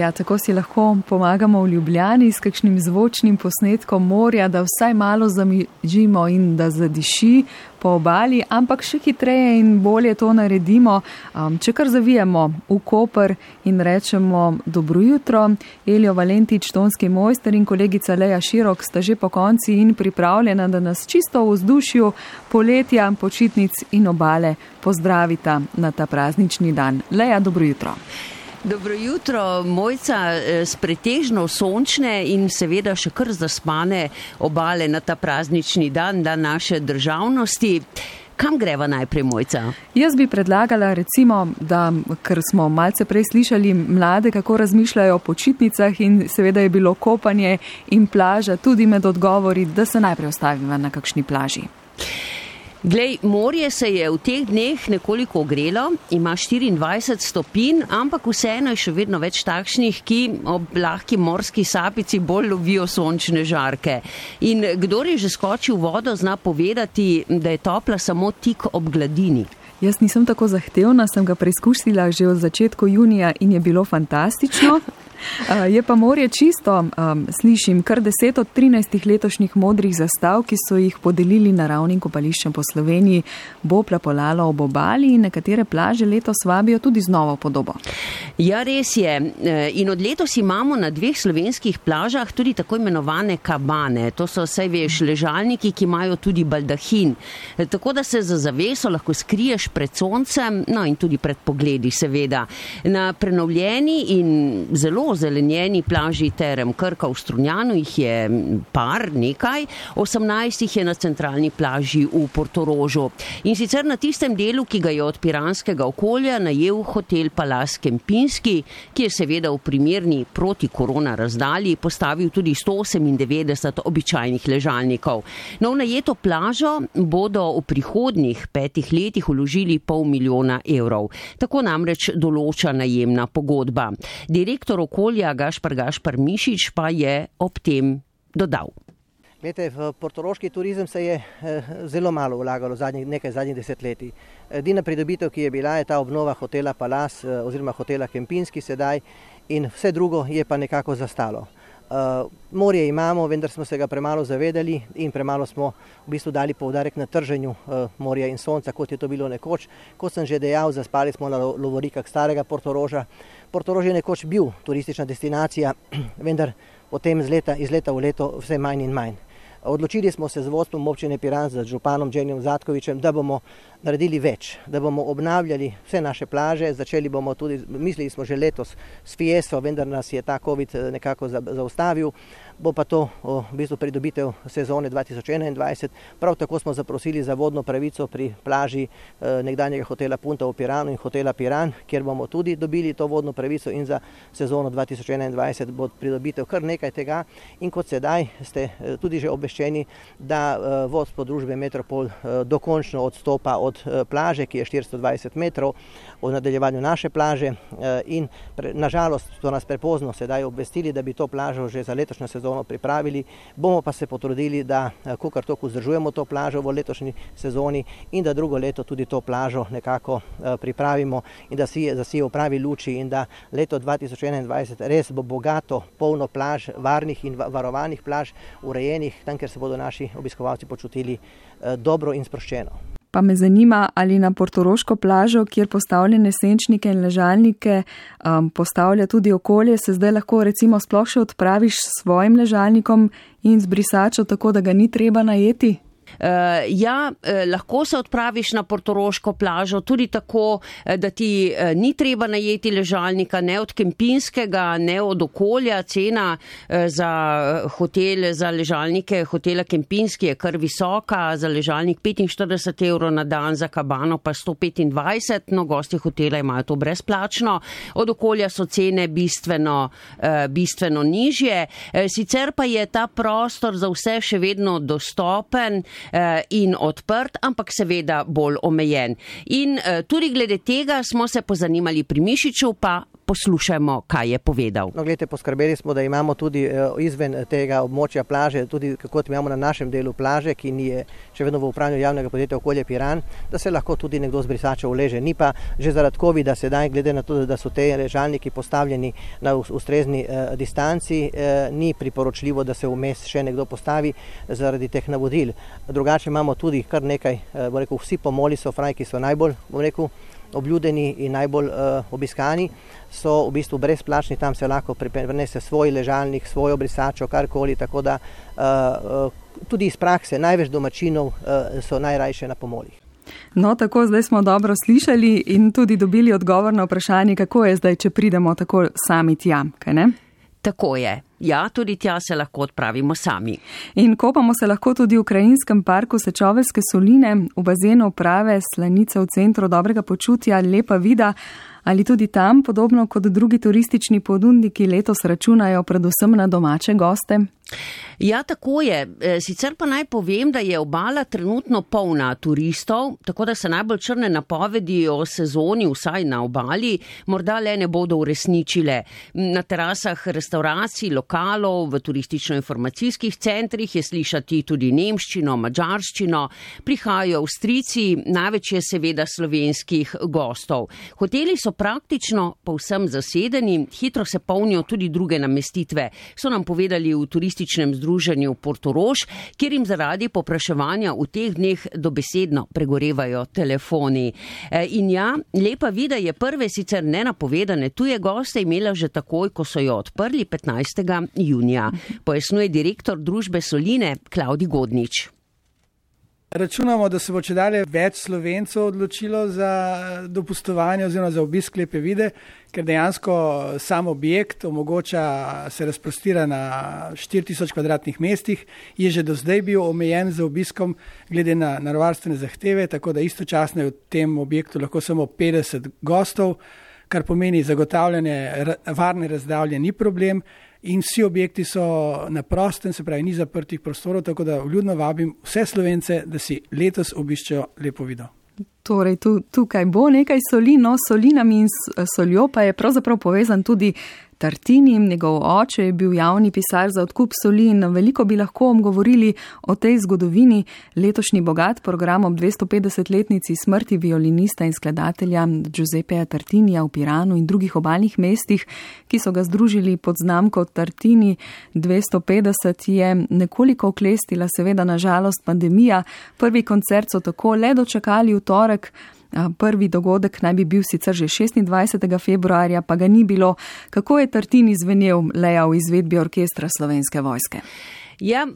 Ja, tako si lahko pomagamo v Ljubljani s kakšnim zvočnim posnetkom morja, da vsaj malo zamižimo in da zadiši po obali, ampak še hitreje in bolje to naredimo, um, če kar zavijemo v Koper in rečemo dobro jutro. Elio Valentič, tonski mojster in kolegica Leja Širok sta že po konci in pripravljena, da nas čisto v vzdušju poletja, počitnic in obale pozdravita na ta praznični dan. Leja, dobro jutro. Dobro jutro, mojca eh, pretežno sončne in seveda še kar zaspane obale na ta praznični dan, dan naše državnosti. Kam greva najprej, mojca? Jaz bi predlagala, recimo, da, ker smo malce prej slišali mlade, kako razmišljajo o počitnicah in seveda je bilo kopanje in plaža tudi med odgovori, da se najprej ostaviva na kakšni plaži. Glej, morje se je v teh dneh nekoliko ogrelo, ima 24 stopinj, ampak vseeno je še vedno več takšnih, ki ob lahki morski sapici bolj lovijo sončne žarke. In kdo je že skočil v vodo, zna povedati, da je topla samo tik ob gladini. Jaz nisem tako zahtevna, sem ga preizkusila že od začetka junija in je bilo fantastično. Je pa morje čisto, slišim, kar 10 od 13 letošnjih modrih zastav, ki so jih podelili naravnim kopališčem po Sloveniji, bo plapolalo ob obali in nekatere plaže letos vabijo tudi z novo podobo. Ja, res je. E, in od letos imamo na dveh slovenskih plažah tudi tako imenovane kabane. To so vse veš ležalniki, ki imajo tudi baldahin. E, tako da se za zaveso lahko skriješ pred soncem, no in tudi pred pogledi, seveda. Na prenovljeni in zelo ozelenjeni plaži Terem Krka v Strunjanu jih je par, nekaj, 18 jih je na centralni plaži v Portorožu. In sicer na tistem delu, ki ga je od piranskega okolja najel hotel Palas Kempinski, ki je seveda v primerni proti korona razdalji postavil tudi 198 običajnih ležalnikov. V najeto plažo bodo v prihodnih petih letih uložili pol milijona evrov. Tako namreč določa najemna pogodba. Direktor okolja okolja Gašpar Gašpar Mišič pa je ob tem dodal. Glede, v portoroški turizem se je eh, zelo malo vlagalo zadnjih, nekaj zadnjih desetletij. Edina pridobitev, ki je bila, je ta obnova hotela Palas eh, oziroma hotela Kempinski sedaj in vse drugo je pa nekako zastalo. Uh, morje imamo, vendar smo se ga premalo zavedali in premalo smo v bistvu dali poudarek na trženju uh, morja in sonca, kot je to bilo nekoč. Kot sem že dejal, zaspali smo na lovorikah starega Portoroža. Portorož je nekoč bil turistična destinacija, vendar potem iz leta, iz leta v leto vse manj in manj. Odločili smo se z vodstvom občine Piran, z županom Dženjem Zatkovičem, da bomo naredili več, da bomo obnavljali vse naše plaže. Začeli bomo tudi, mislili smo že letos s Fieso, vendar nas je ta COVID eh, nekako zaustavil. Bo pa to v bistvu pridobitev sezone 2021. Prav tako smo zaprosili za vodno pravico pri plaži eh, nekdanjega hotela Punta v Piranu in hotela Piran, kjer bomo tudi dobili to vodno pravico in za sezono 2021 bo pridobitev kar nekaj tega. In kot sedaj ste eh, tudi že obveščeni, da vodstvo družbe Metropol dokončno odstopa od eh, plaže, ki je 420 metrov, v nadaljevanju naše plaže in nažalost so nas prepozno sedaj obvestili, da bi to plažo že za letošnjo sezono pripravili. Bomo pa se potrudili, da kukar toku zdržujemo to plažo v letošnji sezoni in da drugo leto tudi to plažo nekako pripravimo in da si je v pravi luči in da leto 2021 res bo bogato, polno plaž, varnih in varovanih plaž, urejenih, tam, kjer se bodo naši obiskovalci počutili eh, dobro in sproščeno. Pa me zanima, ali na portoroško plažo, kjer postavljene senčnike in ležalnike um, postavlja tudi okolje, se zdaj lahko recimo sploh še odpraviš s svojim ležalnikom in z brisačo, tako da ga ni treba najeti? Uh, ja, uh, lahko se odpraviš na portoroško plažo tudi tako, uh, da ti uh, ni treba najeti ležalnika ne od kempinskega, ne od okolja. Cena uh, za hotele, za ležalnike hotela Kempinski je kar visoka, za ležalnik 45 evrov na dan, za kabano pa 125, no gosti hotela imajo to brezplačno. Od okolja so cene bistveno, uh, bistveno nižje. Uh, sicer pa je ta prostor za vse še vedno dostopen. Eh, in odprt, ampak seveda bolj omejen. In eh, tudi glede tega smo se pozanimali pri Mišiču, pa poslušajmo, kaj je povedal. No, gledajte, poskrbeli smo, da imamo tudi izven tega območja plaže, tudi kot imamo na našem delu plaže, ki ni še vedno v upravljanju javnega podjetja okolje Piran, da se lahko tudi nekdo z brisačev uleže. Ni pa že zaradi COVID-a sedaj, glede na to, da so te ležalniki postavljeni na ustrezni eh, distanci, eh, ni priporočljivo, da se vmes še nekdo postavi zaradi teh navodil. Drugače imamo tudi kar nekaj, eh, rekel, vsi pomoli so fraj, ki so najbolj, bom rekel, obljudeni in najbolj uh, obiskani, so v bistvu brezplačni, tam se lahko prenese svoj ležalnik, svoj obrisačo, karkoli. Tako da uh, tudi iz prakse največ domačinov uh, so najrajše na pomolih. No, tako zdaj smo dobro slišali in tudi dobili odgovor na vprašanje, kako je zdaj, če pridemo tako sami tja. Tako je. Ja, tudi tja se lahko odpravimo sami. In kopamo se lahko tudi v krajinskem parku Sečoveljske soline, v bazenu prave slanice v centru dobrega počutja, lepa vida. Ali tudi tam, podobno kot drugi turistični ponudniki, letos računajo predvsem na domače goste? Ja, tako je. E, sicer pa naj povem, da je obala trenutno polna turistov, tako da se najbolj črne napovedi o sezoni, vsaj na obali, morda le ne bodo uresničile. Na terasah restauracij, lokalov, v turistično-informacijskih centrih je slišati tudi nemščino, mađarščino, prihajajo avstrici, največ je seveda slovenskih gostov. Hoteli so praktično povsem zasedeni, hitro se polnijo tudi druge namestitve, so nam povedali v turističnem združenju Portorož, kjer jim zaradi popraševanja v teh dneh dobesedno pregorevajo telefoni. E, in ja, lepa vida je prve sicer nenapovedane tuje goste imela že takoj, ko so jo odprli 15. junija, pojasnjuje direktor družbe Soline Klaudi Godnič. Računamo, da se bo če dalje več slovencev odločilo za dopustovanje oziroma za obisk lepe vide, ker dejansko sam objekt omogoča se razprostira na 4000 kvadratnih mestih, je že do zdaj bil omejen z obiskom glede na narvarstvene zahteve, tako da istočasno je v tem objektu lahko samo 50 gostov, kar pomeni zagotavljanje varne razdalje ni problem in vsi objekti so na prostem, se pravi, ni zaprtih prostorov, tako da vljudno vabim vse slovence, da si letos obiščejo lepo video. Torej, tu, tukaj bo nekaj soli, no, solinami in soljo pa je pravzaprav povezan tudi Tartini, njegov oče je bil javni pisar za odkup soli in veliko bi lahko govorili o tej zgodovini. Letošnji bogat program ob 250-letnici smrti violinista in skladatelja Giuseppeja Tartinija v Piranu in drugih obaljnih mestih, ki so ga združili pod znamko Tartini 250, je nekoliko oklestila, seveda na žalost pandemija. Prvi koncert so tako le dočakali v torek. Prvi dogodek naj bi bil sicer že 26. februarja, pa ga ni bilo. Kako je Tartini zvenel leja v izvedbi orkestra slovenske vojske? Ja,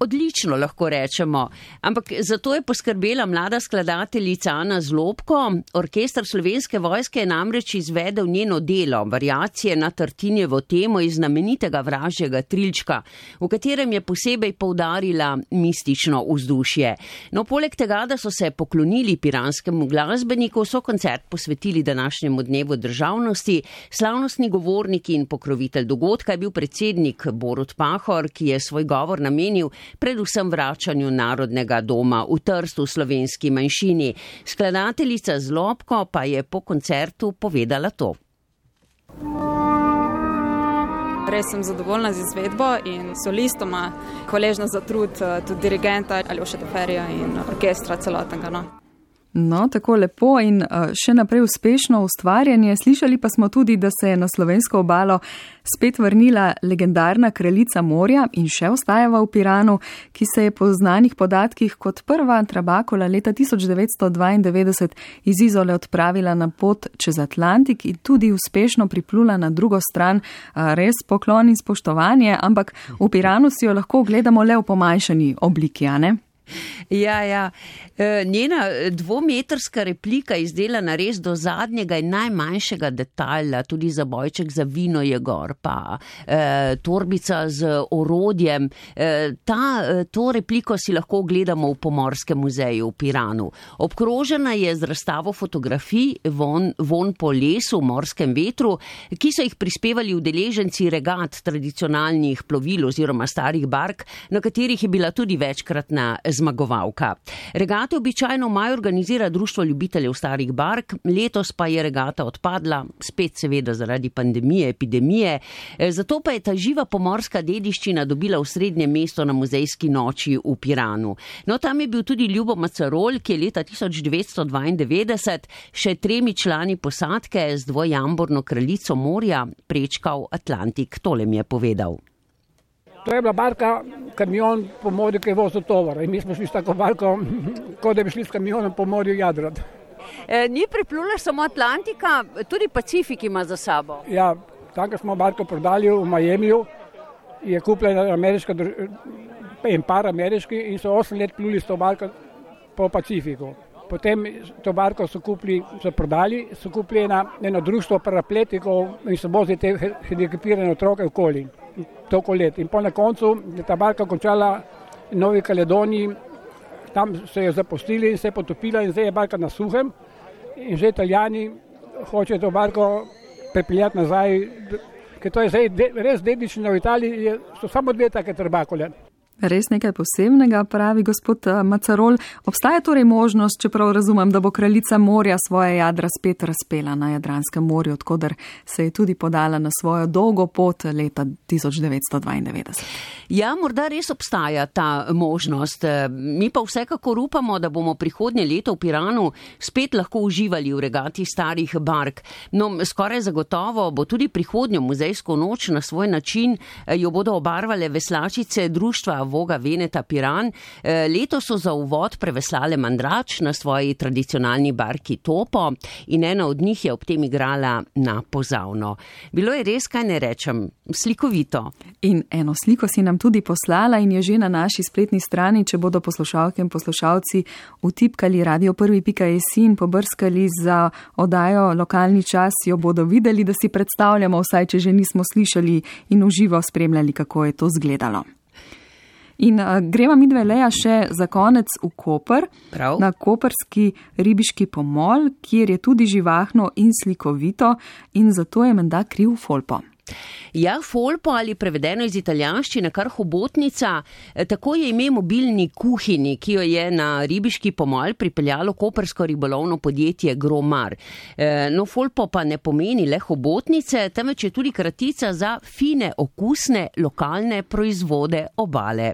odlično lahko rečemo, ampak zato je poskrbela mlada skladateljica Ana Zlobko. Orkestr slovenske vojske je namreč izvedel njeno delo, variacije na Tartinjevo temo iz znamenitega vražjega trilčka, v katerem je posebej poudarila mistično vzdušje. No, poleg tega, da so se poklonili piranskemu glasbeniku, so koncert posvetili današnjemu dnevu državnosti. Slavnostni govornik in pokrovitelj dogodka je bil predsednik Borut Pahor, ki je svoj govor govor namenil predvsem vračanju narodnega doma v Trstu slovenski manjšini. Skladateljica Zlobko pa je po koncertu povedala to. Res sem zadovoljna z izvedbo in solistoma, hvaležna za trud eh, tudi dirigenta Aljoša Teferija in orkestra celotnega. No. No, tako lepo in uh, še naprej uspešno ustvarjanje. Slišali pa smo tudi, da se je na slovensko obalo spet vrnila legendarna kraljica morja in še ostajava v Piranu, ki se je po znanih podatkih kot prva trabakola leta 1992 iz Izole odpravila na pot čez Atlantik in tudi uspešno priplula na drugo stran. Uh, res poklon in spoštovanje, ampak v Piranu si jo lahko gledamo le v pomanjšani obliki, a ne? Ja, ja. E, njena dvometrska replika izdelana res do zadnjega in najmanjšega detajla, tudi za bojček za vino je gor, pa e, torbica z orodjem. E, ta, e, to repliko si lahko gledamo v Pomorskem muzeju v Piranu. Obkrožena je z razstavo fotografij von, von po lesu v morskem vetru, ki so jih prispevali udeleženci regat tradicionalnih plovil oziroma starih bark, na katerih je bila tudi večkrat na zmagovalka. Regate običajno maj organizira Društvo ljubiteljev starih bark, letos pa je regata odpadla, spet seveda zaradi pandemije, epidemije, e, zato pa je ta živa pomorska dediščina dobila v srednje mesto na muzejski noči v Piranu. No, tam je bil tudi Ljubo Macarol, ki je leta 1992 še tremi člani posadke z dvojamborno kraljico morja prečkal Atlantik. Tole mi je povedal. To je bila barka, kamion po morju, ki je vozil tovor. In mi smo šli s tako barko, kot da bi šli s kamionom po morju jadrati. E, ni priplula samo Atlantika, tudi Pacifik ima za sabo. Ja, tako smo barko prodali v Miamiju, je kupila ameriška in par ameriški in so osem let pluli s to barko po Pacifiku. Potem to barko so kupili, so prodali, so kupili ena, eno društvo parapletikov in so vozili te hendikepirane otroke okoli toliko let. In po na koncu je ta barka končala v Novi Kaledoniji, tam se je zapustili in se je potopila in zdaj je barka na suhem. In že italijani hočejo to barko prepeljati nazaj, ker to je zdaj de, res dedičina v Italiji, so samo dve take trbakole. Res nekaj posebnega, pravi gospod eh, Macarol. Obstaja torej možnost, čeprav razumem, da bo kraljica morja svoje jadra spet razpela na Jadranskem morju, odkudar se je tudi podala na svojo dolgo pot leta 1992. Ja, morda res obstaja ta možnost. Eh, mi pa vsekakor upamo, da bomo prihodnje leto v Piranu spet lahko uživali v regati starih bark. No, skoraj zagotovo bo tudi prihodnjo muzejsko noč na svoj način eh, jo bodo obarvale veslačice društva Voga Veneta Piran. Eh, leto so za uvod preveslale mandrač na svoji tradicionalni barki Topo in ena od njih je ob tem igrala na pozavno. Bilo je res, kaj ne rečem, slikovito. In eno sliko si nam tudi poslala in je že na naši spletni strani, če bodo poslušalke in poslušalci utipkali radio prvi.js in pobrskali za odajo lokalni čas, jo bodo videli, da si predstavljamo, vsaj če že nismo slišali in uživo spremljali, kako je to zgledalo. In uh, gremo mi dve leja še za konec v Koper, Prav. na koperski ribiški pomol, kjer je tudi živahno in slikovito in zato je menda kriv Folpo. Ja, Folpo ali prevedeno iz italijanščine kar hobotnica, eh, tako je ime mobilni kuhini, ki jo je na ribiški pomol pripeljalo kopersko ribolovno podjetje Gromar. Eh, no, Folpo pa ne pomeni le hobotnice, temveč je tudi kratica za fine, okusne, lokalne proizvode obale.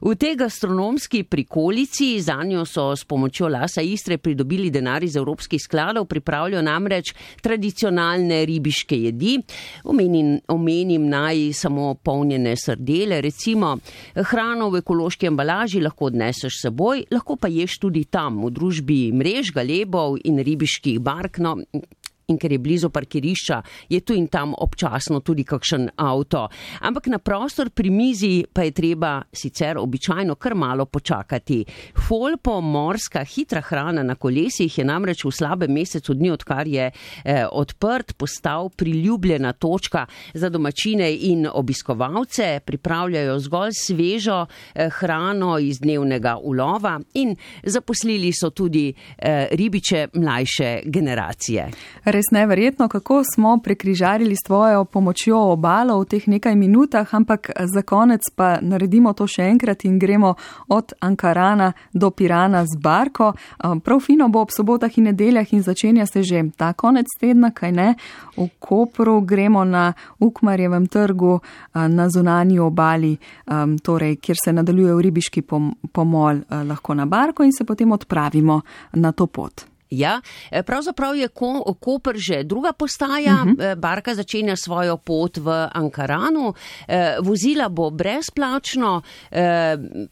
V tej gastronomski prikolici za njo so s pomočjo Lasa Istre pridobili denar iz evropskih skladov, pripravljajo namreč tradicionalne ribiške jedi. Omenim, omenim naj samo polnjene srdele, recimo hrano v ekološki embalaži lahko odneseš seboj, lahko pa ješ tudi tam v družbi mrež, galebov in ribiških bark. No, In ker je blizu parkirišča, je tu in tam občasno tudi kakšen avto. Ampak na prostor pri mizi pa je treba sicer običajno kar malo počakati. Folpo, morska, hitra hrana na kolesih je namreč v slabem mesecu dni, odkar je eh, odprt, postal priljubljena točka za domačine in obiskovalce. Pripravljajo zgolj svežo eh, hrano iz dnevnega ulova in zaposlili so tudi eh, ribiče mlajše generacije. Res neverjetno, kako smo prekrižarili s tvojo pomočjo obalo v teh nekaj minutah, ampak za konec pa naredimo to še enkrat in gremo od Ankarana do Pirana z barko. Prav fino bo ob sobotah in nedeljah in začenja se že ta konec tedna, kaj ne. V Kopru gremo na Ukmarjevem trgu na zunanji obali, torej, kjer se nadaljuje v ribiški pomol lahko na barko in se potem odpravimo na to pot. Ja, e, pravzaprav je ko, Koper že druga postaja, uh -huh. barka začenja svojo pot v Ankaranu, e, vozila bo brezplačno,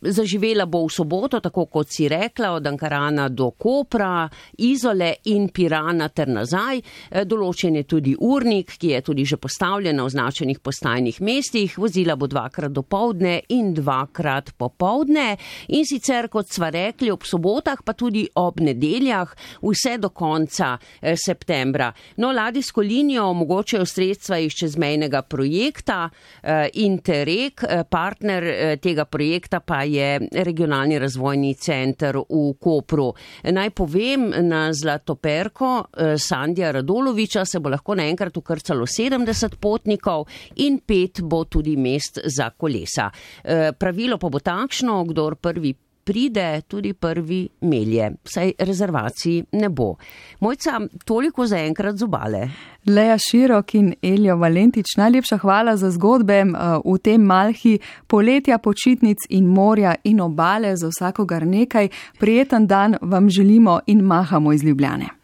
zaživela bo v soboto, tako kot si rekla, od Ankarana do Kopra, Izole in Pirana ter nazaj. Določen je tudi urnik, ki je tudi že postavljen na označenih postajnih mestih, vozila bo dvakrat do povdne in dvakrat popovdne in sicer, kot sva rekli, ob sobotah, pa tudi ob nedeljah vse do konca eh, septembra. No, ladijsko linijo omogočajo sredstva iz čezmejnega projekta eh, Interreg. Eh, partner eh, tega projekta pa je regionalni razvojni center v Kopru. Naj povem, na Zlatoperko eh, Sandja Radoloviča se bo lahko naenkrat ukrcalo 70 potnikov in pet bo tudi mest za kolesa. Eh, pravilo pa bo takšno, kdor prvi pride tudi prvi melje, saj rezervacij ne bo. Mojca, toliko za enkrat z obale. Leja Širok in Eljo Valentič, najlepša hvala za zgodbe v tem malhi poletja, počitnic in morja in obale za vsakogar nekaj. Prijeten dan vam želimo in mahamo iz Ljubljane.